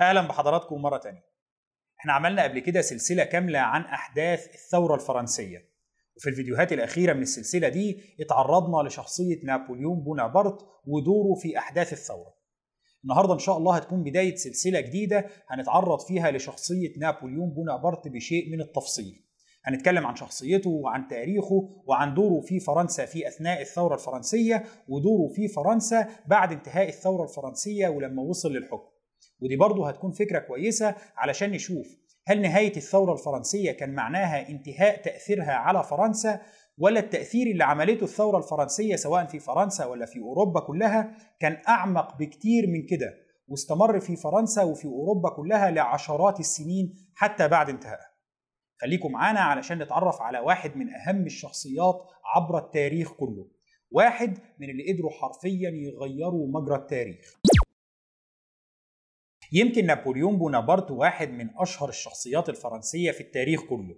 أهلا بحضراتكم مرة تانية. إحنا عملنا قبل كده سلسلة كاملة عن أحداث الثورة الفرنسية. وفي الفيديوهات الأخيرة من السلسلة دي اتعرضنا لشخصية نابليون بونابرت ودوره في أحداث الثورة. النهارده إن شاء الله هتكون بداية سلسلة جديدة هنتعرض فيها لشخصية نابليون بونابرت بشيء من التفصيل. هنتكلم عن شخصيته وعن تاريخه وعن دوره في فرنسا في أثناء الثورة الفرنسية ودوره في فرنسا بعد انتهاء الثورة الفرنسية ولما وصل للحكم. ودي برضه هتكون فكرة كويسة علشان نشوف هل نهاية الثورة الفرنسية كان معناها انتهاء تأثيرها على فرنسا ولا التأثير اللي عملته الثورة الفرنسية سواء في فرنسا ولا في أوروبا كلها كان أعمق بكتير من كده واستمر في فرنسا وفي أوروبا كلها لعشرات السنين حتى بعد انتهائها. خليكم معانا علشان نتعرف على واحد من أهم الشخصيات عبر التاريخ كله واحد من اللي قدروا حرفيا يغيروا مجرى التاريخ. يمكن نابليون بونابرت واحد من أشهر الشخصيات الفرنسية في التاريخ كله.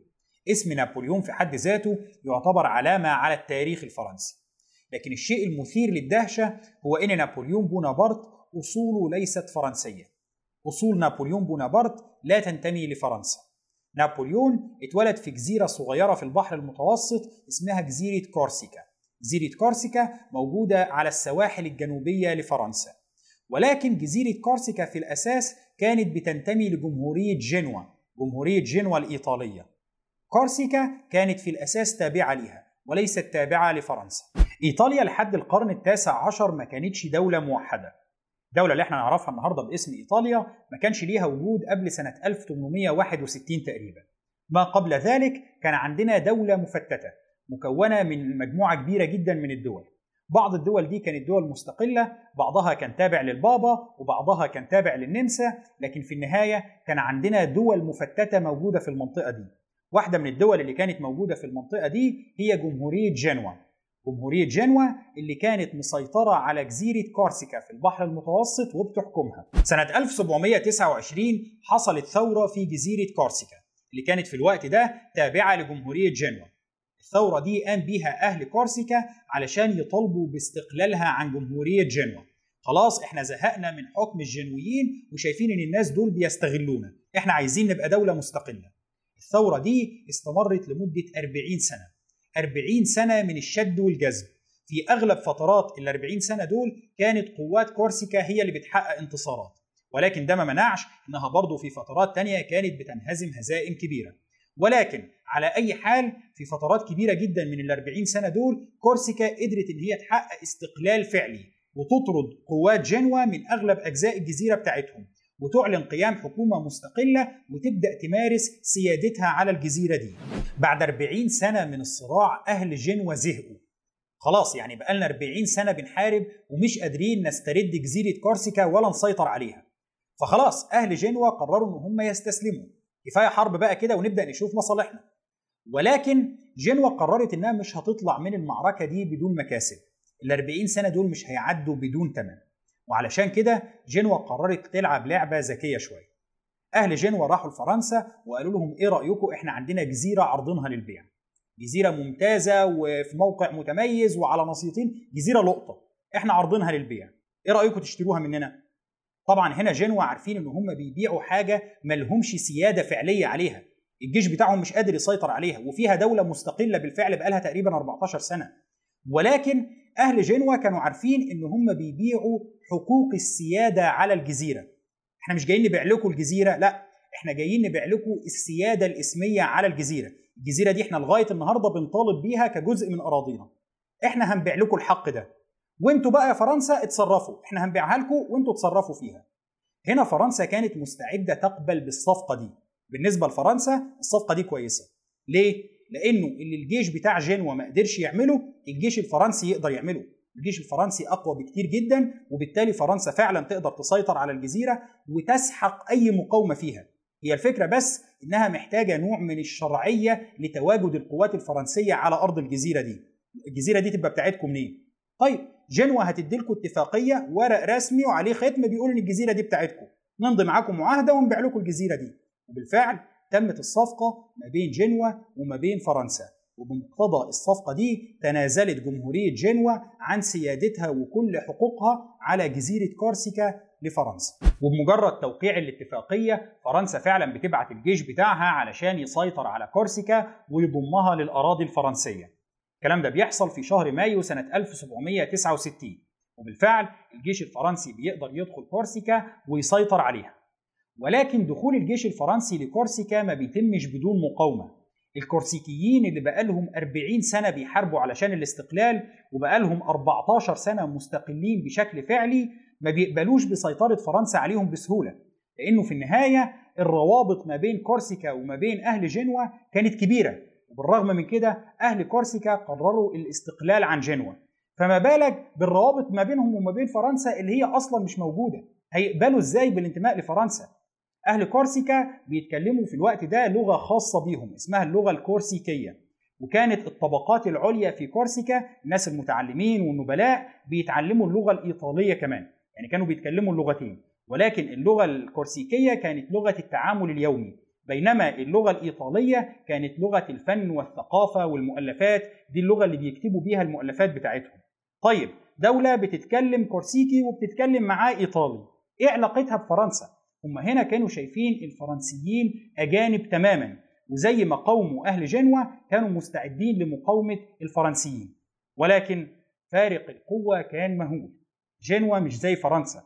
اسم نابليون في حد ذاته يعتبر علامة على التاريخ الفرنسي. لكن الشيء المثير للدهشة هو أن نابليون بونابرت أصوله ليست فرنسية. أصول نابليون بونابرت لا تنتمي لفرنسا. نابليون اتولد في جزيرة صغيرة في البحر المتوسط اسمها جزيرة كورسيكا. جزيرة كورسيكا موجودة على السواحل الجنوبية لفرنسا. ولكن جزيرة كورسيكا في الأساس كانت بتنتمي لجمهورية جنوة جمهورية جنوة الإيطالية. كورسيكا كانت في الأساس تابعة لها وليست تابعة لفرنسا. إيطاليا لحد القرن التاسع عشر ما كانتش دولة موحدة. الدولة اللي إحنا نعرفها النهاردة باسم إيطاليا ما كانش ليها وجود قبل سنة 1861 تقريبا. ما قبل ذلك كان عندنا دولة مفتتة مكونة من مجموعة كبيرة جدا من الدول. بعض الدول دي كانت دول مستقلة بعضها كان تابع للبابا وبعضها كان تابع للنمسا لكن في النهاية كان عندنا دول مفتتة موجودة في المنطقة دي. واحدة من الدول اللي كانت موجودة في المنطقة دي هي جمهورية جنوة جمهورية جنوة اللي كانت مسيطرة على جزيرة كورسيكا في البحر المتوسط وبتحكمها. سنة 1729 حصلت ثورة في جزيرة كورسيكا اللي كانت في الوقت ده تابعة لجمهورية جنوة الثورة دي قام بيها أهل كورسيكا علشان يطالبوا باستقلالها عن جمهورية جنوة خلاص إحنا زهقنا من حكم الجنويين وشايفين إن الناس دول بيستغلونا. إحنا عايزين نبقى دولة مستقلة. الثورة دي استمرت لمدة 40 سنة. 40 سنة من الشد والجذب. في أغلب فترات ال 40 سنة دول كانت قوات كورسيكا هي اللي بتحقق انتصارات. ولكن ده ما منعش إنها برضه في فترات تانية كانت بتنهزم هزائم كبيرة. ولكن على أي حال في فترات كبيرة جدا من ال 40 سنة دول كورسيكا قدرت إن هي تحقق استقلال فعلي وتطرد قوات جنوة من أغلب أجزاء الجزيرة بتاعتهم وتعلن قيام حكومة مستقلة وتبدأ تمارس سيادتها على الجزيرة دي. بعد 40 سنة من الصراع أهل جنوة زهقوا. خلاص يعني بقالنا 40 سنة بنحارب ومش قادرين نسترد جزيرة كورسيكا ولا نسيطر عليها. فخلاص أهل جنوة قرروا إن هم يستسلموا كفاية حرب بقى كده ونبدأ نشوف مصالحنا. ولكن جنوة قررت إنها مش هتطلع من المعركة دي بدون مكاسب. ال 40 سنة دول مش هيعدوا بدون ثمن وعلشان كده جنوة قررت تلعب لعبة ذكية شوية. أهل جنوة راحوا لفرنسا وقالوا لهم إيه رأيكم؟ إحنا عندنا جزيرة عرضنها للبيع. جزيرة ممتازة وفي موقع متميز وعلى نصيتين جزيرة لقطة. إحنا عرضنها للبيع. إيه رأيكم تشتروها مننا؟ طبعا هنا جنوة عارفين ان هم بيبيعوا حاجة ملهمش سيادة فعلية عليها. الجيش بتاعهم مش قادر يسيطر عليها وفيها دولة مستقلة بالفعل بقالها تقريبا 14 سنة. ولكن أهل جنوة كانوا عارفين إن هم بيبيعوا حقوق السيادة على الجزيرة. إحنا مش جايين نبيع لكم الجزيرة لا إحنا جايين نبيع لكم السيادة الإسمية على الجزيرة. الجزيرة دي إحنا لغاية النهارده بنطالب بيها كجزء من أراضينا. إحنا هنبيع لكم الحق ده. وانتوا بقى يا فرنسا اتصرفوا. إحنا هنبيعها لكم وانتوا اتصرفوا فيها. هنا فرنسا كانت مستعدة تقبل بالصفقة دي. بالنسبة لفرنسا الصفقة دي كويسة. ليه؟ لأنه اللي الجيش بتاع جنوة ما قدرش يعمله الجيش الفرنسي يقدر يعمله. الجيش الفرنسي أقوى بكتير جدا وبالتالي فرنسا فعلا تقدر تسيطر على الجزيرة وتسحق أي مقاومة فيها. هي الفكرة بس إنها محتاجة نوع من الشرعية لتواجد القوات الفرنسية على أرض الجزيرة دي. الجزيرة دي تبقى بتاعتكم منين؟ طيب جنوة هتدي لكم اتفاقية ورق رسمي وعليه ختم بيقول إن الجزيرة دي بتاعتكم نمضي معاكم معاهدة ونبيع لكم الجزيرة دي. وبالفعل تمت الصفقة ما بين جنوة وما بين فرنسا. وبمقتضى الصفقة دي تنازلت جمهورية جنوة عن سيادتها وكل حقوقها على جزيرة كورسيكا لفرنسا. وبمجرد توقيع الاتفاقية فرنسا فعلا بتبعت الجيش بتاعها علشان يسيطر على كورسيكا ويضمها للأراضي الفرنسية. الكلام ده بيحصل في شهر مايو سنة 1769 وبالفعل الجيش الفرنسي بيقدر يدخل كورسيكا ويسيطر عليها. ولكن دخول الجيش الفرنسي لكورسيكا ما بيتمش بدون مقاومة. الكورسيكيين اللي بقالهم 40 سنة بيحاربوا علشان الاستقلال وبقالهم 14 سنة مستقلين بشكل فعلي ما بيقبلوش بسيطرة فرنسا عليهم بسهولة. لأنه في النهاية الروابط ما بين كورسيكا وما بين أهل جنوة كانت كبيرة. وبالرغم من كده أهل كورسيكا قرروا الاستقلال عن جنوة فما بالك بالروابط ما بينهم وما بين فرنسا اللي هي أصلا مش موجودة. هيقبلوا إزاي بالانتماء لفرنسا؟ أهل كورسيكا بيتكلموا في الوقت ده لغة خاصة بيهم اسمها اللغة الكورسيكية. وكانت الطبقات العليا في كورسيكا الناس المتعلمين والنبلاء بيتعلموا اللغة الإيطالية كمان. يعني كانوا بيتكلموا اللغتين. ولكن اللغة الكورسيكية كانت لغة التعامل اليومي. بينما اللغة الإيطالية كانت لغة الفن والثقافة والمؤلفات دي اللغة اللي بيكتبوا بيها المؤلفات بتاعتهم. طيب دولة بتتكلم كورسيكي وبتتكلم معاه إيطالي. إيه علاقتها بفرنسا؟ هم هنا كانوا شايفين الفرنسيين أجانب تماما وزي ما قاوموا أهل جنوة كانوا مستعدين لمقاومة الفرنسيين. ولكن فارق القوة كان مهول. جنوة مش زي فرنسا.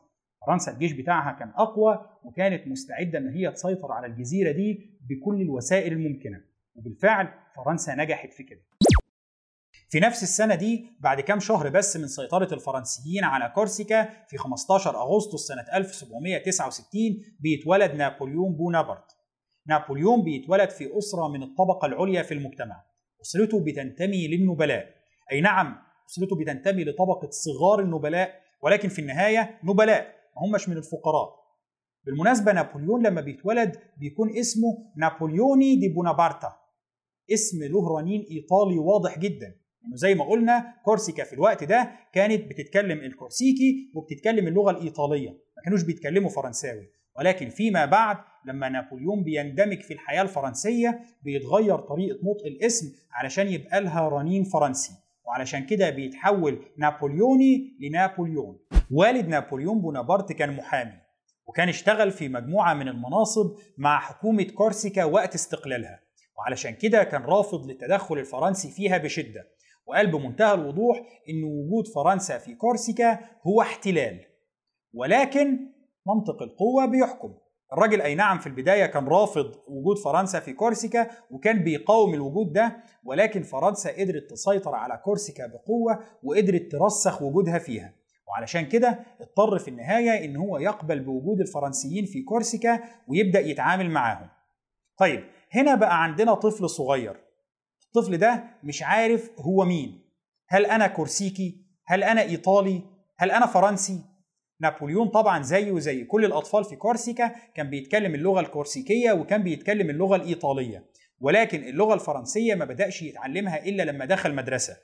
فرنسا الجيش بتاعها كان أقوى وكانت مستعدة إن هي تسيطر على الجزيرة دي بكل الوسائل الممكنة. وبالفعل فرنسا نجحت في كده. في نفس السنة دي بعد كام شهر بس من سيطرة الفرنسيين على كورسيكا في 15 أغسطس سنة 1769 بيتولد نابليون بونابرت. نابليون بيتولد في أسرة من الطبقة العليا في المجتمع. أسرته بتنتمي للنبلاء. أي نعم أسرته بتنتمي لطبقة صغار النبلاء ولكن في النهاية نبلاء. ما همش من الفقراء. بالمناسبة نابليون لما بيتولد بيكون اسمه نابليوني دي بونابرتا. اسم له رنين إيطالي واضح جدا. إنه زي ما قلنا كورسيكا في الوقت ده كانت بتتكلم الكورسيكي وبتتكلم اللغة الإيطالية. ما كانوش بيتكلموا فرنساوي. ولكن فيما بعد لما نابليون بيندمج في الحياة الفرنسية بيتغير طريقة نطق الاسم علشان يبقى لها رنين فرنسي. وعلشان كده بيتحول نابليوني لنابليون. والد نابليون بونابرت كان محامي وكان اشتغل في مجموعة من المناصب مع حكومة كورسيكا وقت استقلالها وعلشان كده كان رافض للتدخل الفرنسي فيها بشدة وقال بمنتهى الوضوح إن وجود فرنسا في كورسيكا هو احتلال ولكن منطق القوة بيحكم. الراجل أي نعم في البداية كان رافض وجود فرنسا في كورسيكا وكان بيقاوم الوجود ده ولكن فرنسا قدرت تسيطر على كورسيكا بقوة وقدرت ترسخ وجودها فيها. وعلشان كده اضطر في النهاية إن هو يقبل بوجود الفرنسيين في كورسيكا ويبدأ يتعامل معاهم. طيب هنا بقى عندنا طفل صغير. الطفل ده مش عارف هو مين. هل أنا كورسيكي؟ هل أنا إيطالي؟ هل أنا فرنسي؟ نابليون طبعا زيه زي كل الأطفال في كورسيكا كان بيتكلم اللغة الكورسيكية وكان بيتكلم اللغة الإيطالية. ولكن اللغة الفرنسية ما بدأش يتعلمها إلا لما دخل مدرسة.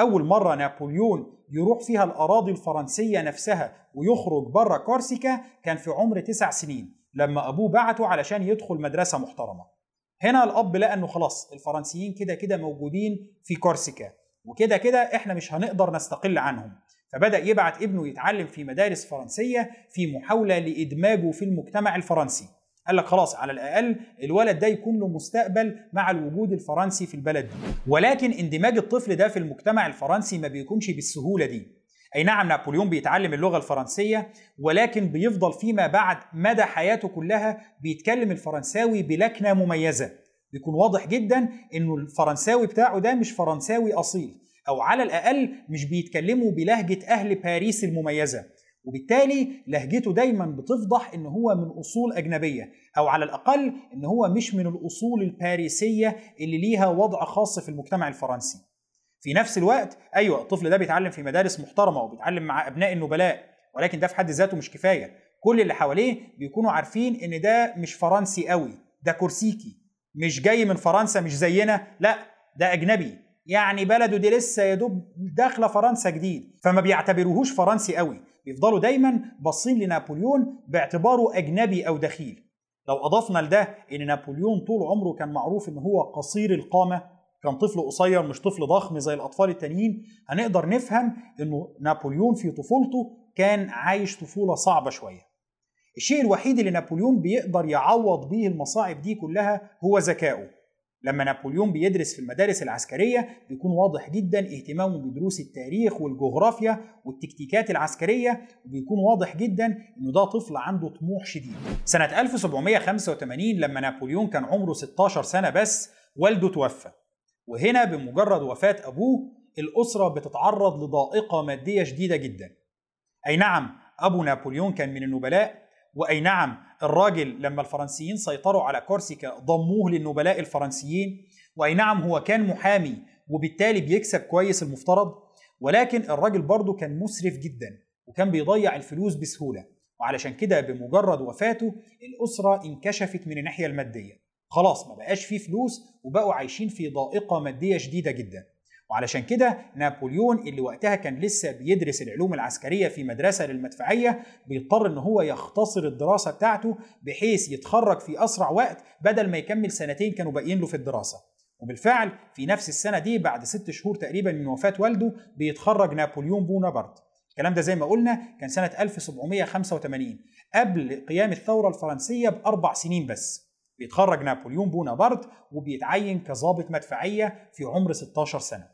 أول مرة نابليون يروح فيها الأراضي الفرنسية نفسها ويخرج بره كورسيكا كان في عمر تسع سنين لما أبوه بعته علشان يدخل مدرسة محترمة. هنا الأب لقى إنه خلاص الفرنسيين كده كده موجودين في كورسيكا وكده كده إحنا مش هنقدر نستقل عنهم. فبدأ يبعت ابنه يتعلم في مدارس فرنسية في محاولة لإدماجه في المجتمع الفرنسي. قال لك خلاص على الأقل الولد ده يكون له مستقبل مع الوجود الفرنسي في البلد دي. ولكن اندماج الطفل ده في المجتمع الفرنسي ما بيكونش بالسهولة دي. أي نعم نابليون بيتعلم اللغة الفرنسية ولكن بيفضل فيما بعد مدى حياته كلها بيتكلم الفرنساوي بلكنة مميزة. بيكون واضح جدا إنه الفرنساوي بتاعه ده مش فرنساوي أصيل أو على الأقل مش بيتكلموا بلهجة أهل باريس المميزة. وبالتالي لهجته دايما بتفضح إن هو من أصول أجنبية أو على الأقل إن هو مش من الأصول الباريسية اللي ليها وضع خاص في المجتمع الفرنسي. في نفس الوقت أيوه الطفل ده بيتعلم في مدارس محترمة وبيتعلم مع أبناء النبلاء ولكن ده في حد ذاته مش كفاية. كل اللي حواليه بيكونوا عارفين إن ده مش فرنسي قوي ده كورسيكي مش جاي من فرنسا مش زينا لا ده أجنبي. يعني بلده دي لسه يا دوب داخلة فرنسا جديد. فما بيعتبروهوش فرنسي قوي. بيفضلوا دايما باصين لنابليون باعتباره أجنبي أو دخيل. لو أضفنا لده إن نابليون طول عمره كان معروف إن هو قصير القامة كان طفل قصير مش طفل ضخم زي الأطفال التانيين هنقدر نفهم إنه نابليون في طفولته كان عايش طفولة صعبة شوية. الشيء الوحيد اللي نابليون بيقدر يعوض بيه المصاعب دي كلها هو ذكائه. لما نابليون بيدرس في المدارس العسكرية بيكون واضح جدا اهتمامه بدروس التاريخ والجغرافيا والتكتيكات العسكرية وبيكون واضح جدا إنه ده طفل عنده طموح شديد. سنة 1785 لما نابليون كان عمره 16 سنة بس والده توفى. وهنا بمجرد وفاة أبوه الأسرة بتتعرض لضائقة مادية شديدة جدا. أي نعم أبو نابليون كان من النبلاء وأي نعم الراجل لما الفرنسيين سيطروا على كورسيكا ضموه للنبلاء الفرنسيين وأي نعم هو كان محامي وبالتالي بيكسب كويس المفترض ولكن الراجل برضه كان مسرف جدا وكان بيضيع الفلوس بسهولة وعلشان كده بمجرد وفاته الأسرة انكشفت من الناحية المادية. خلاص ما بقاش فيه فلوس وبقوا عايشين في ضائقة مادية شديدة جدا. وعلشان كده نابليون اللي وقتها كان لسه بيدرس العلوم العسكرية في مدرسة للمدفعية بيضطر إن هو يختصر الدراسة بتاعته بحيث يتخرج في أسرع وقت بدل ما يكمل سنتين كانوا باقيين له في الدراسة. وبالفعل في نفس السنة دي بعد ست شهور تقريبا من وفاة والده بيتخرج نابليون بونابرت. الكلام ده زي ما قلنا كان سنة 1785 قبل قيام الثورة الفرنسية بأربع سنين بس. بيتخرج نابليون بونابرت وبيتعين كظابط مدفعية في عمر 16 سنة.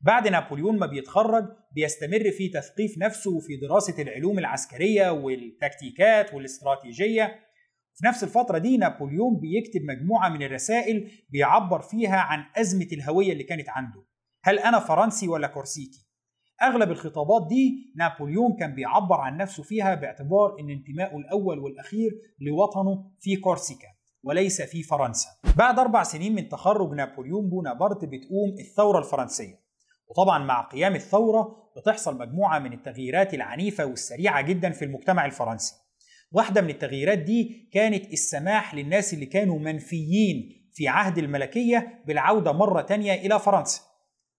بعد نابليون ما بيتخرج بيستمر في تثقيف نفسه وفي دراسة العلوم العسكرية والتكتيكات والاستراتيجية. في نفس الفترة دي نابليون بيكتب مجموعة من الرسائل بيعبر فيها عن أزمة الهوية اللي كانت عنده. هل أنا فرنسي ولا كورسيكي؟ أغلب الخطابات دي نابليون كان بيعبر عن نفسه فيها باعتبار أن انتمائه الأول والأخير لوطنه في كورسيكا وليس في فرنسا. بعد أربع سنين من تخرج نابليون بونابرت بتقوم الثورة الفرنسية. وطبعا مع قيام الثورة بتحصل مجموعة من التغييرات العنيفة والسريعة جدا في المجتمع الفرنسي. واحدة من التغييرات دي كانت السماح للناس اللي كانوا منفيين في عهد الملكية بالعودة مرة تانية إلى فرنسا.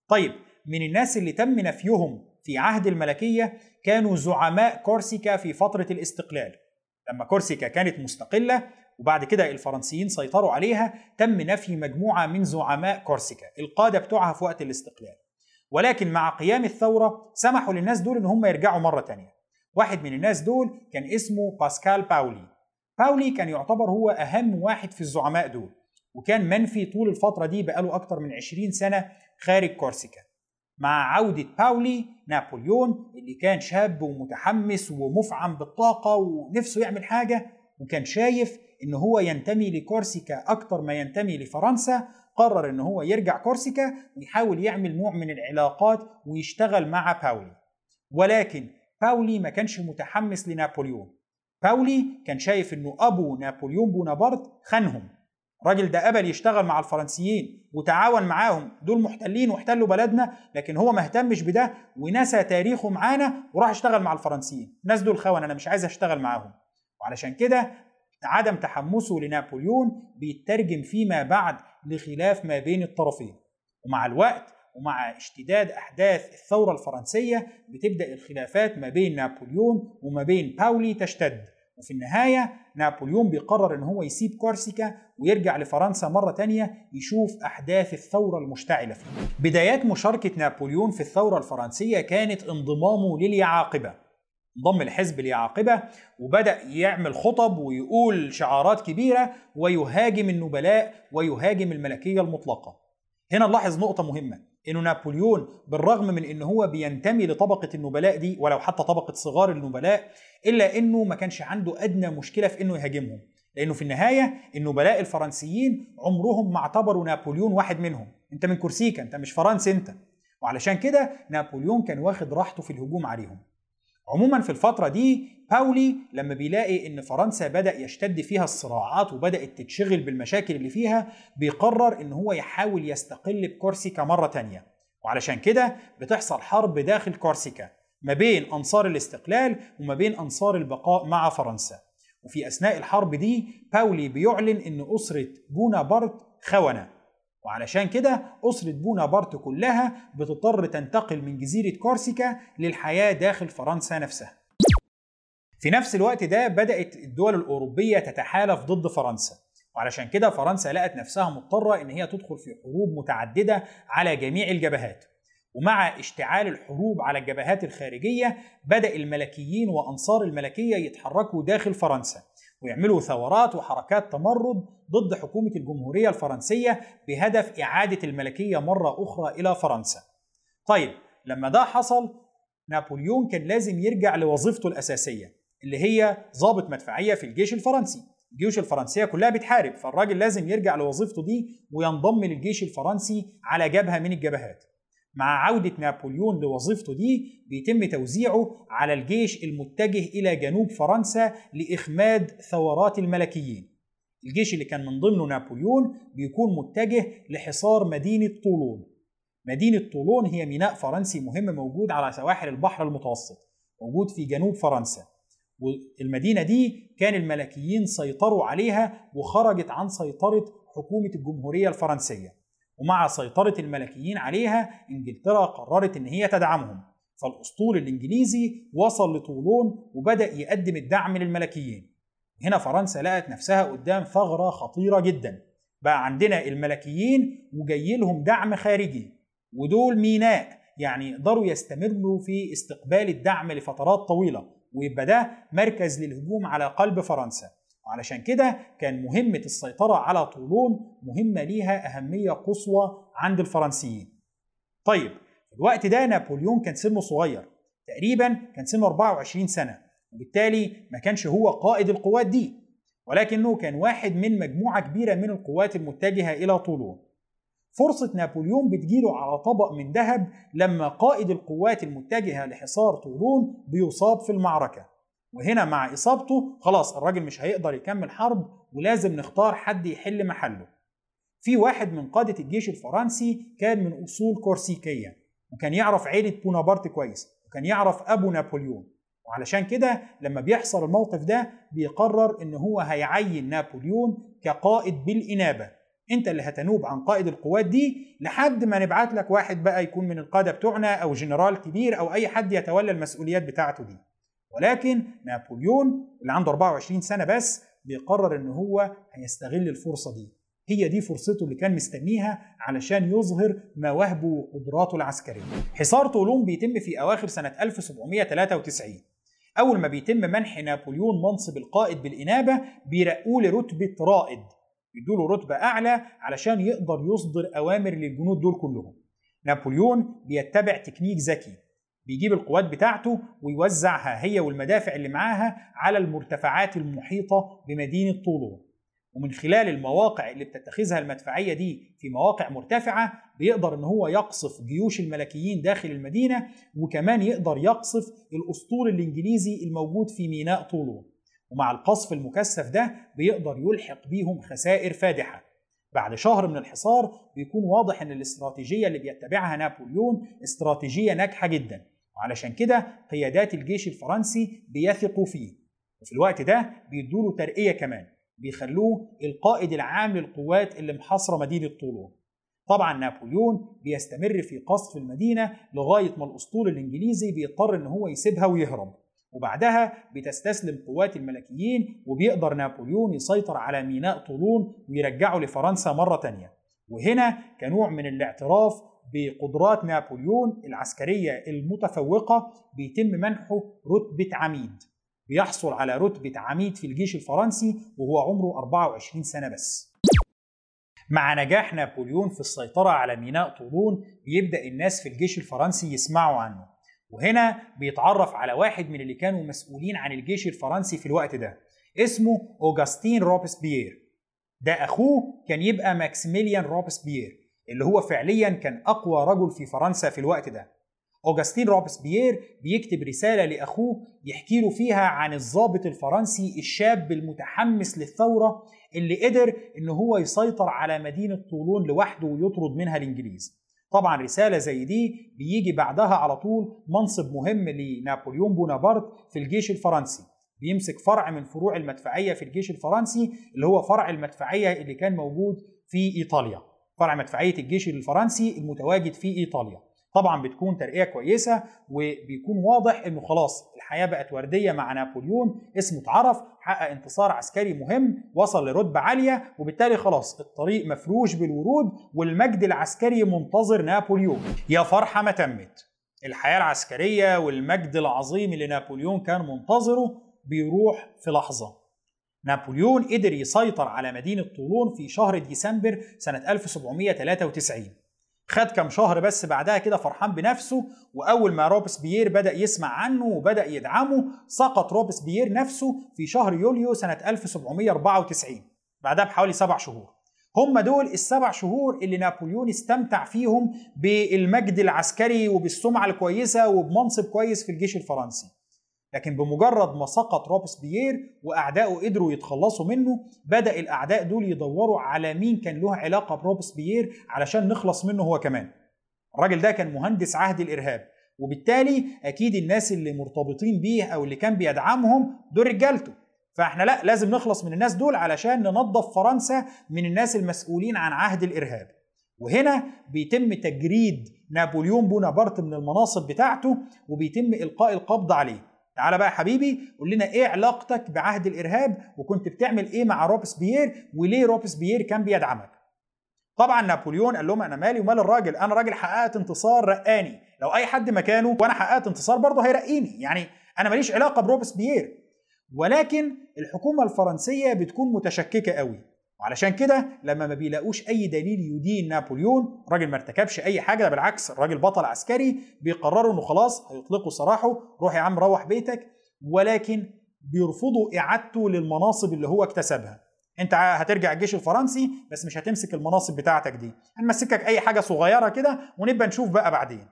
طيب من الناس اللي تم نفيهم في عهد الملكية كانوا زعماء كورسيكا في فترة الاستقلال. لما كورسيكا كانت مستقلة وبعد كده الفرنسيين سيطروا عليها تم نفي مجموعة من زعماء كورسيكا القادة بتوعها في وقت الاستقلال. ولكن مع قيام الثورة سمحوا للناس دول إن هم يرجعوا مرة تانية. واحد من الناس دول كان اسمه باسكال باولي. باولي كان يعتبر هو أهم واحد في الزعماء دول وكان منفي طول الفترة دي بقاله أكتر من 20 سنة خارج كورسيكا. مع عودة باولي نابليون اللي كان شاب ومتحمس ومفعم بالطاقة ونفسه يعمل حاجة وكان شايف إن هو ينتمي لكورسيكا أكتر ما ينتمي لفرنسا قرر ان هو يرجع كورسيكا ويحاول يعمل نوع من العلاقات ويشتغل مع باولي. ولكن باولي ما كانش متحمس لنابليون. باولي كان شايف إنه أبو نابليون بونابرت خانهم. الراجل ده قبل يشتغل مع الفرنسيين وتعاون معاهم. دول محتلين واحتلوا بلدنا لكن هو ما اهتمش بده ونسى تاريخه معانا وراح اشتغل مع الفرنسيين. الناس دول خون أنا مش عايز أشتغل معاهم. وعلشان كده عدم تحمسه لنابليون بيترجم فيما بعد لخلاف ما بين الطرفين. ومع الوقت ومع اشتداد أحداث الثورة الفرنسية بتبدأ الخلافات ما بين نابليون وما بين باولي تشتد. وفي النهاية نابليون بيقرر إن هو يسيب كورسيكا ويرجع لفرنسا مرة تانية يشوف أحداث الثورة المشتعلة. فيه بدايات مشاركة نابليون في الثورة الفرنسية كانت انضمامه لليعاقبة. انضم لحزب اليعاقبة وبدأ يعمل خطب ويقول شعارات كبيرة ويهاجم النبلاء ويهاجم الملكية المطلقة. هنا نلاحظ نقطة مهمة إنه نابليون بالرغم من إن هو بينتمي لطبقة النبلاء دي ولو حتى طبقة صغار النبلاء إلا إنه ما كانش عنده أدنى مشكلة في إنه يهاجمهم. لإنه في النهاية النبلاء الفرنسيين عمرهم ما اعتبروا نابليون واحد منهم. أنت من كورسيكا أنت مش فرنسي أنت. وعلشان كده نابليون كان واخد راحته في الهجوم عليهم. عموما في الفترة دي باولي لما بيلاقي إن فرنسا بدأ يشتد فيها الصراعات وبدأت تتشغل بالمشاكل اللي فيها بيقرر إن هو يحاول يستقل بكورسيكا مرة تانية. وعلشان كده بتحصل حرب داخل كورسيكا ما بين أنصار الاستقلال وما بين أنصار البقاء مع فرنسا. وفي أثناء الحرب دي باولي بيعلن إن أسرة بونابرت خونة. وعلشان كده أسرة بونابرت كلها بتضطر تنتقل من جزيرة كورسيكا للحياة داخل فرنسا نفسها. في نفس الوقت ده بدأت الدول الأوروبية تتحالف ضد فرنسا. وعلشان كده فرنسا لقت نفسها مضطرة إن هي تدخل في حروب متعددة على جميع الجبهات. ومع اشتعال الحروب على الجبهات الخارجية بدأ الملكيين وأنصار الملكية يتحركوا داخل فرنسا. ويعملوا ثورات وحركات تمرد ضد حكومة الجمهورية الفرنسية بهدف إعادة الملكية مرة أخرى إلى فرنسا. طيب لما ده حصل نابليون كان لازم يرجع لوظيفته الأساسية اللي هي ضابط مدفعية في الجيش الفرنسي. الجيوش الفرنسية كلها بتحارب فالراجل لازم يرجع لوظيفته دي وينضم للجيش الفرنسي على جبهة من الجبهات. مع عودة نابليون لوظيفته دي بيتم توزيعه على الجيش المتجه إلى جنوب فرنسا لإخماد ثورات الملكيين. الجيش اللي كان من ضمنه نابليون بيكون متجه لحصار مدينة طولون. مدينة طولون هي ميناء فرنسي مهم موجود على سواحل البحر المتوسط موجود في جنوب فرنسا. والمدينة دي كان الملكيين سيطروا عليها وخرجت عن سيطرة حكومة الجمهورية الفرنسية. ومع سيطرة الملكيين عليها إنجلترا قررت إن هي تدعمهم. فالأسطول الإنجليزي وصل لطولون وبدأ يقدم الدعم للملكيين. هنا فرنسا لقت نفسها قدام ثغرة خطيرة جدا. بقى عندنا الملكيين وجاي لهم دعم خارجي. ودول ميناء يعني يقدروا يستمروا في استقبال الدعم لفترات طويلة. ويبقى ده مركز للهجوم على قلب فرنسا. وعلشان كده كان مهمة السيطرة على طولون مهمة ليها أهمية قصوى عند الفرنسيين. طيب في الوقت ده نابليون كان سنه صغير تقريبا كان سنه 24 سنة وبالتالي ما كانش هو قائد القوات دي ولكنه كان واحد من مجموعة كبيرة من القوات المتجهة إلى طولون. فرصة نابليون بتجيله على طبق من ذهب لما قائد القوات المتجهة لحصار طولون بيصاب في المعركة. وهنا مع إصابته خلاص الراجل مش هيقدر يكمل حرب ولازم نختار حد يحل محله. في واحد من قادة الجيش الفرنسي كان من أصول كورسيكية وكان يعرف عيلة بونابرت كويس وكان يعرف أبو نابليون. وعلشان كده لما بيحصل الموقف ده بيقرر إن هو هيعين نابليون كقائد بالإنابة. أنت اللي هتنوب عن قائد القوات دي لحد ما نبعت لك واحد بقى يكون من القادة بتوعنا أو جنرال كبير أو أي حد يتولى المسؤوليات بتاعته دي. ولكن نابليون اللي عنده 24 سنة بس بيقرر إن هو هيستغل الفرصة دي. هي دي فرصته اللي كان مستنيها علشان يظهر مواهبه وقدراته العسكرية. حصار طولون بيتم في أواخر سنة 1793 أول ما بيتم منح نابليون منصب القائد بالإنابة بيرقوه لرتبة رائد. يدوله رتبة أعلى علشان يقدر يصدر أوامر للجنود دول كلهم. نابليون بيتبع تكنيك ذكي. بيجيب القوات بتاعته ويوزعها هي والمدافع اللي معاها على المرتفعات المحيطة بمدينة طولون. ومن خلال المواقع اللي بتتخذها المدفعية دي في مواقع مرتفعة بيقدر إن هو يقصف جيوش الملكيين داخل المدينة وكمان يقدر يقصف الأسطول الإنجليزي الموجود في ميناء طولون. ومع القصف المكثف ده بيقدر يلحق بيهم خسائر فادحة. بعد شهر من الحصار بيكون واضح إن الاستراتيجية اللي بيتبعها نابليون استراتيجية ناجحة جدا. وعلشان كده قيادات الجيش الفرنسي بيثقوا فيه. وفي الوقت ده بيدوله ترقية كمان بيخلوه القائد العام للقوات اللي محاصرة مدينة طولون. طبعا نابليون بيستمر في قصف المدينة لغاية ما الأسطول الإنجليزي بيضطر إن هو يسيبها ويهرب. وبعدها بتستسلم قوات الملكيين وبيقدر نابليون يسيطر على ميناء طولون ويرجعه لفرنسا مرة تانية. وهنا كنوع من الاعتراف بقدرات نابليون العسكرية المتفوقة بيتم منحه رتبة عميد. بيحصل على رتبة عميد في الجيش الفرنسي وهو عمره 24 سنة بس. مع نجاح نابليون في السيطرة على ميناء طولون بيبدأ الناس في الجيش الفرنسي يسمعوا عنه. وهنا بيتعرف على واحد من اللي كانوا مسؤولين عن الجيش الفرنسي في الوقت ده اسمه أوغستين روبسبيير. ده أخوه كان يبقى ماكسيميليان روبسبيير اللي هو فعليا كان أقوى رجل في فرنسا في الوقت ده. أوغستين روبسبيير بيكتب رسالة لأخوه يحكي له فيها عن الضابط الفرنسي الشاب المتحمس للثورة اللي قدر إن هو يسيطر على مدينة طولون لوحده ويطرد منها الإنجليز. طبعا رسالة زي دي بيجي بعدها على طول منصب مهم لنابليون بونابرت في الجيش الفرنسي. بيمسك فرع من فروع المدفعية في الجيش الفرنسي اللي هو فرع المدفعية اللي كان موجود في إيطاليا. فرع مدفعية الجيش الفرنسي المتواجد في إيطاليا. طبعا بتكون ترقية كويسة وبيكون واضح إنه خلاص الحياة بقت وردية مع نابليون اسمه اتعرف حقق انتصار عسكري مهم وصل لرتبة عالية وبالتالي خلاص الطريق مفروش بالورود والمجد العسكري منتظر نابليون. يا فرحة ما تمت. الحياة العسكرية والمجد العظيم اللي نابليون كان منتظره بيروح في لحظة. نابليون قدر يسيطر على مدينة طولون في شهر ديسمبر سنة 1793 خد كم شهر بس بعدها كده فرحان بنفسه وأول ما روبسبيير بدأ يسمع عنه وبدأ يدعمه سقط روبسبيير نفسه في شهر يوليو سنة 1794 بعدها بحوالي سبع شهور. هم دول السبع شهور اللي نابليون استمتع فيهم بالمجد العسكري وبالسمعة الكويسة وبمنصب كويس في الجيش الفرنسي. لكن بمجرد ما سقط روبسبيير وأعدائه قدروا يتخلصوا منه بدأ الأعداء دول يدوروا على مين كان له علاقة بروبسبيير علشان نخلص منه هو كمان. الراجل ده كان مهندس عهد الإرهاب وبالتالي أكيد الناس اللي مرتبطين بيه أو اللي كان بيدعمهم دول رجالته. فإحنا لا لازم نخلص من الناس دول علشان ننظف فرنسا من الناس المسؤولين عن عهد الإرهاب. وهنا بيتم تجريد نابليون بونابرت من المناصب بتاعته وبيتم إلقاء القبض عليه. تعالى بقى يا حبيبي قول لنا إيه علاقتك بعهد الإرهاب؟ وكنت بتعمل إيه مع روبسبيير؟ وليه روبسبيير كان بيدعمك طبعا نابليون قال لهم أنا مالي ومال الراجل أنا راجل حققت انتصار رقاني لو أي حد مكانه وأنا حققت انتصار برضه هيرقيني. يعني أنا ماليش علاقة بروبسبيير. ولكن الحكومة الفرنسية بتكون متشككة قوي. وعلشان كده لما ما بيلاقوش أي دليل يدين نابليون راجل ما ارتكبش أي حاجة ده بالعكس الراجل بطل عسكري بيقرروا إنه خلاص هيطلقوا سراحه روح يا عم روح بيتك ولكن بيرفضوا إعادته للمناصب اللي هو اكتسبها. أنت هترجع الجيش الفرنسي بس مش هتمسك المناصب بتاعتك دي. هنمسكك أي حاجة صغيرة كده ونبقى نشوف بقى بعدين.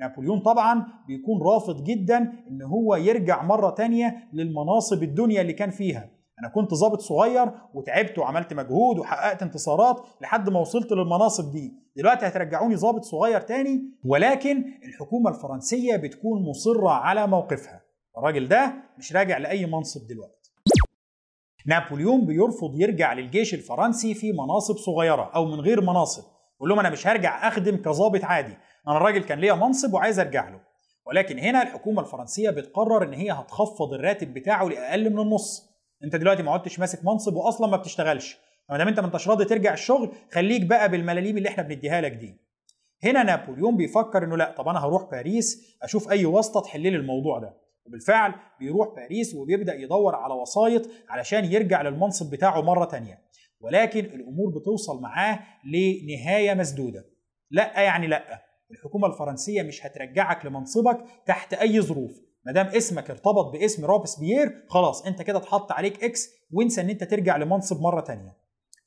نابليون طبعا بيكون رافض جدا إن هو يرجع مرة تانية للمناصب الدنيا اللي كان فيها. أنا كنت ضابط صغير وتعبت وعملت مجهود وحققت انتصارات لحد ما وصلت للمناصب دي. دلوقتي هترجعوني ضابط صغير تاني ولكن الحكومة الفرنسية بتكون مصرة على موقفها. الراجل ده مش راجع لأي منصب دلوقتي. نابليون بيرفض يرجع للجيش الفرنسي في مناصب صغيرة أو من غير مناصب. يقول لهم أنا مش هرجع أخدم كظابط عادي. أنا الراجل كان ليا منصب وعايز أرجع له. ولكن هنا الحكومة الفرنسية بتقرر إن هي هتخفض الراتب بتاعه لأقل من النص. انت دلوقتي ما عدتش ماسك منصب واصلا ما بتشتغلش. ما دام انت ما انتش راضي ترجع الشغل خليك بقى بالملاليم اللي إحنا بنديها لك دي. هنا نابليون بيفكر انه لا طب أنا هروح باريس أشوف اي واسطة تحل لي الموضوع ده. وبالفعل بيروح باريس وبيبدأ يدور على وسايط علشان يرجع للمنصب بتاعه مرة تانية. ولكن الأمور بتوصل معاه لنهاية مسدودة. لأ يعني لأ. الحكومة الفرنسية مش هترجعك لمنصبك تحت أي ظروف. ما دام اسمك ارتبط باسم روبسبيير خلاص انت كده اتحط عليك إكس وانسى ان انت ترجع لمنصب مرة تانية.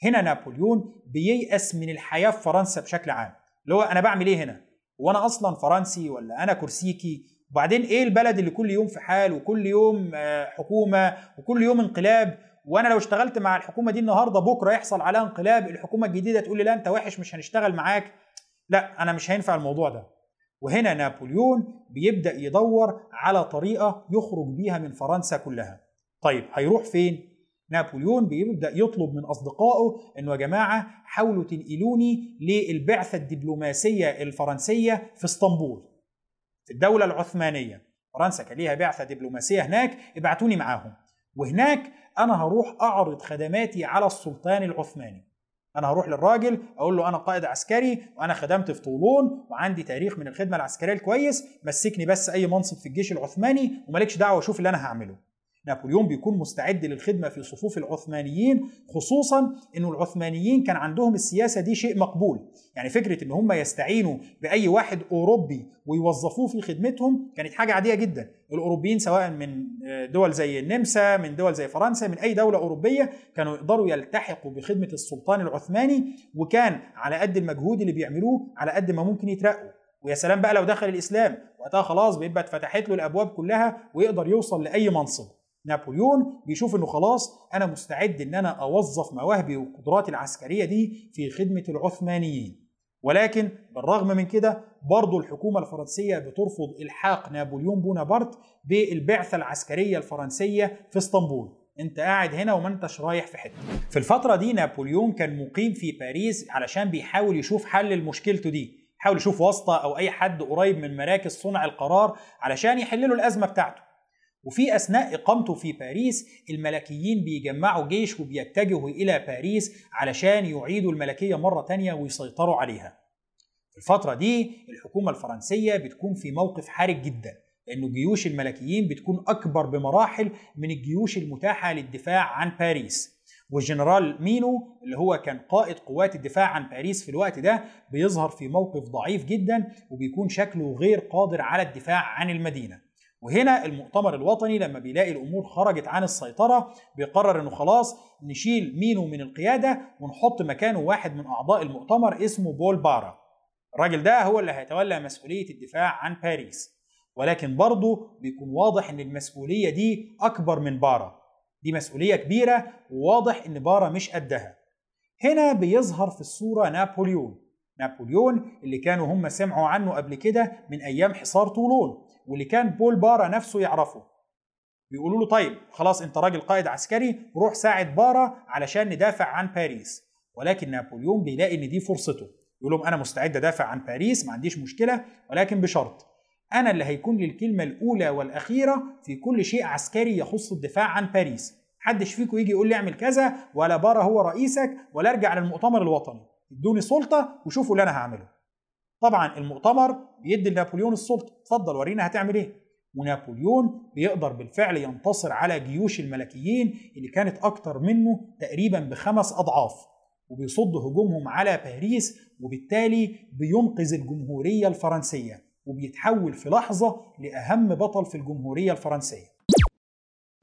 هنا نابليون بييأس من الحياة في فرنسا بشكل عام. اللي هو أنا بعمل إيه هنا؟ وأنا أصلا فرنسي ولا أنا كرسيكي وبعدين إيه البلد اللي كل يوم في حال وكل يوم آه، حكومة وكل يوم انقلاب؟ وأنا لو اشتغلت مع الحكومة دي النهارده بكرة يحصل عليها انقلاب الحكومة الجديدة تقول لي لا أنت وحش مش هنشتغل معاك. لا أنا مش هينفع الموضوع ده. وهنا نابليون بيبدأ يدور على طريقة يخرج بيها من فرنسا كلها. طيب هيروح فين؟ نابليون بيبدأ يطلب من أصدقائه أنه يا جماعة حاولوا تنقلوني للبعثة الدبلوماسية الفرنسية في إسطنبول في الدولة العثمانية. فرنسا كان ليها بعثة دبلوماسية هناك ابعتوني معاهم. وهناك أنا هروح أعرض خدماتي على السلطان العثماني. أنا هروح للراجل أقول له أنا قائد عسكري وأنا خدمت في طولون وعندي تاريخ من الخدمة العسكرية الكويس مسكني بس أي منصب في الجيش العثماني ومالكش دعوة شوف اللي أنا هعمله. نابليون بيكون مستعد للخدمة في صفوف العثمانيين خصوصا إنه العثمانيين كان عندهم السياسة دي شيء مقبول. يعني فكرة إن هم يستعينوا بأي واحد أوروبي ويوظفوه في خدمتهم كانت حاجة عادية جدا. الأوروبيين سواء من دول زي النمسا من دول زي فرنسا من أي دولة أوروبية كانوا يقدروا يلتحقوا بخدمة السلطان العثماني وكان على قد المجهود اللي بيعملوه على قد ما ممكن يترقوا. ويا سلام بقى لو دخل الإسلام. وقتها خلاص بيبقى اتفتحت له الأبواب كلها ويقدر يوصل لأي منصب. نابليون بيشوف إنه خلاص أنا مستعد إن أنا أوظف مواهبي وقدراتي العسكرية دي في خدمة العثمانيين. ولكن بالرغم من كده برضه الحكومة الفرنسية بترفض إلحاق نابليون بونابرت بالبعثة العسكرية الفرنسية في إسطنبول. أنت قاعد هنا وما أنتش رايح في حتة. في الفترة دي نابليون كان مقيم في باريس علشان بيحاول يشوف حل لمشكلته دي. حاول يشوف واسطة أو أي حد قريب من مراكز صنع القرار علشان يحللوا الأزمة بتاعته. وفي أثناء إقامته في باريس الملكيين بيجمعوا جيش وبيتجهوا إلى باريس علشان يعيدوا الملكية مرة تانية ويسيطروا عليها. في الفترة دي الحكومة الفرنسية بتكون في موقف حرج جدا لأنه جيوش الملكيين بتكون أكبر بمراحل من الجيوش المتاحة للدفاع عن باريس. والجنرال مينو اللي هو كان قائد قوات الدفاع عن باريس في الوقت ده بيظهر في موقف ضعيف جدا وبيكون شكله غير قادر على الدفاع عن المدينة. وهنا المؤتمر الوطني لما بيلاقي الأمور خرجت عن السيطرة بيقرر إنه خلاص نشيل مينو من القيادة ونحط مكانه واحد من أعضاء المؤتمر اسمه بول بارا. الراجل ده هو اللي هيتولى مسؤولية الدفاع عن باريس. ولكن برضه بيكون واضح إن المسؤولية دي أكبر من بارا. دي مسؤولية كبيرة وواضح إن بارا مش قدها. هنا بيظهر في الصورة نابليون. نابليون اللي كانوا هم سمعوا عنه قبل كده من أيام حصار طولون. واللي كان بول بارا نفسه يعرفه. بيقولوا له طيب خلاص انت راجل قائد عسكري روح ساعد بارا علشان ندافع عن باريس. ولكن نابليون بيلاقي إن دي فرصته. يقول لهم أنا مستعد أدافع عن باريس ما عنديش مشكلة ولكن بشرط. أنا اللي هيكون لي الكلمة الأولى والأخيرة في كل شيء عسكري يخص الدفاع عن باريس. محدش فيكم يجي يقول لي اعمل كذا ولا بارا هو رئيسك ولا ارجع للمؤتمر الوطني. ادوني سلطة وشوفوا اللي أنا هعمله. طبعا المؤتمر بيدي لنابليون السلطة. اتفضل ورينا هتعمل إيه. ونابليون بيقدر بالفعل ينتصر على جيوش الملكيين اللي كانت أكتر منه تقريبا بخمس أضعاف وبيصد هجومهم على باريس وبالتالي بينقذ الجمهورية الفرنسية وبيتحول في لحظة لأهم بطل في الجمهورية الفرنسية.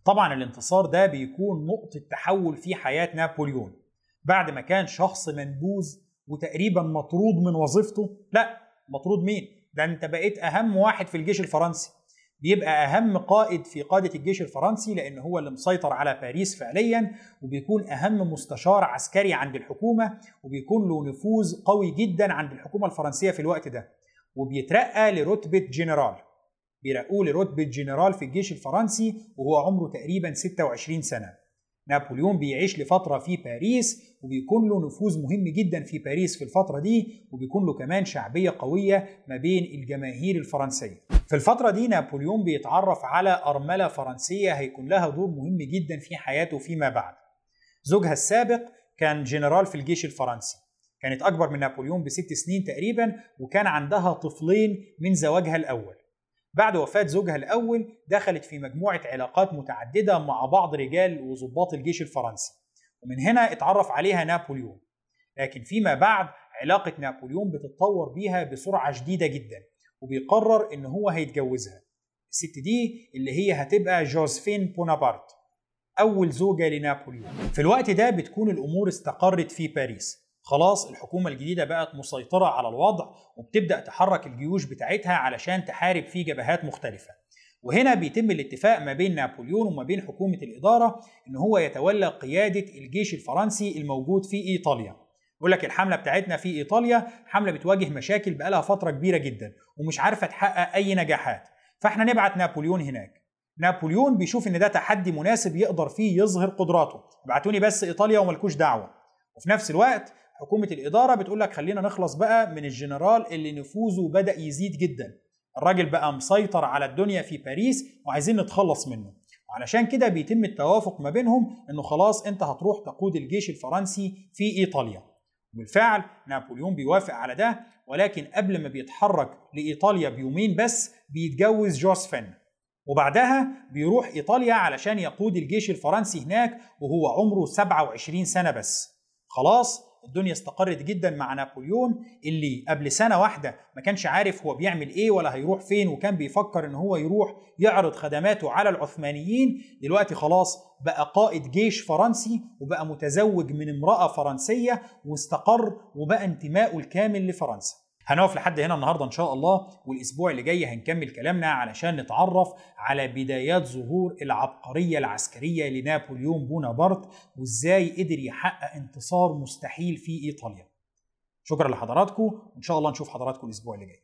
طبعا الانتصار ده بيكون نقطة تحول في حياة نابليون. بعد ما كان شخص منبوذ وتقريبا مطرود من وظيفته. لا مطرود مين؟ ده انت بقيت أهم واحد في الجيش الفرنسي. بيبقى أهم قائد في قادة الجيش الفرنسي لأن هو اللي مسيطر على باريس فعليا وبيكون أهم مستشار عسكري عند الحكومة وبيكون له نفوذ قوي جدا عند الحكومة الفرنسية في الوقت ده. وبيترقى لرتبة جنرال. بيرقوه لرتبة جنرال في الجيش الفرنسي وهو عمره تقريبا 26 سنة. نابليون بيعيش لفترة في باريس وبيكون له نفوذ مهم جدا في باريس في الفترة دي وبيكون له كمان شعبية قوية ما بين الجماهير الفرنسية. في الفترة دي نابليون بيتعرف على أرملة فرنسية هيكون لها دور مهم جدا في حياته فيما بعد. زوجها السابق كان جنرال في الجيش الفرنسي. كانت أكبر من نابليون بست سنين تقريبا وكان عندها طفلين من زواجها الأول. بعد وفاة زوجها الأول دخلت في مجموعة علاقات متعددة مع بعض رجال وضباط الجيش الفرنسي ومن هنا اتعرف عليها نابليون. لكن فيما بعد علاقة نابليون بتتطور بيها بسرعة شديدة جدا وبيقرر إن هو هيتجوزها. الست دي اللي هي هتبقى جوزفين بونابرت أول زوجة لنابليون. في الوقت ده بتكون الأمور استقرت في باريس. خلاص الحكومة الجديدة بقت مسيطرة على الوضع وبتبدأ تحرك الجيوش بتاعتها علشان تحارب في جبهات مختلفة. وهنا بيتم الاتفاق ما بين نابليون وما بين حكومة الإدارة إن هو يتولى قيادة الجيش الفرنسي الموجود في إيطاليا. يقول لك الحملة بتاعتنا في إيطاليا حملة بتواجه مشاكل بقالها فترة كبيرة جدا ومش عارفة تحقق أي نجاحات. فإحنا نبعت نابليون هناك. نابليون بيشوف إن ده تحدي مناسب يقدر فيه يظهر قدراته. ابعتوني بس إيطاليا وملكوش دعوة. وفي نفس الوقت حكومة الإدارة بتقول لك خلينا نخلص بقى من الجنرال اللي نفوذه بدأ يزيد جدا. الراجل بقى مسيطر على الدنيا في باريس وعايزين نتخلص منه. وعلشان كده بيتم التوافق ما بينهم إنه خلاص أنت هتروح تقود الجيش الفرنسي في إيطاليا. وبالفعل نابليون بيوافق على ده ولكن قبل ما بيتحرك لإيطاليا بيومين بس بيتجوز جوزفين وبعدها بيروح إيطاليا علشان يقود الجيش الفرنسي هناك وهو عمره 27 سنة بس. خلاص الدنيا استقرت جدا مع نابليون اللي قبل سنة واحدة ما كانش عارف هو بيعمل إيه ولا هيروح فين وكان بيفكر إن هو يروح يعرض خدماته على العثمانيين. دلوقتي خلاص بقى قائد جيش فرنسي وبقى متزوج من امرأة فرنسية واستقر وبقى انتمائه الكامل لفرنسا. هنقف لحد هنا النهارده إن شاء الله والأسبوع اللي جاي هنكمل كلامنا علشان نتعرف على بدايات ظهور العبقرية العسكرية لنابليون بونابرت وإزاي قدر يحقق انتصار مستحيل في إيطاليا. شكرا لحضراتكم وإن شاء الله نشوف حضراتكم الأسبوع اللي جاي.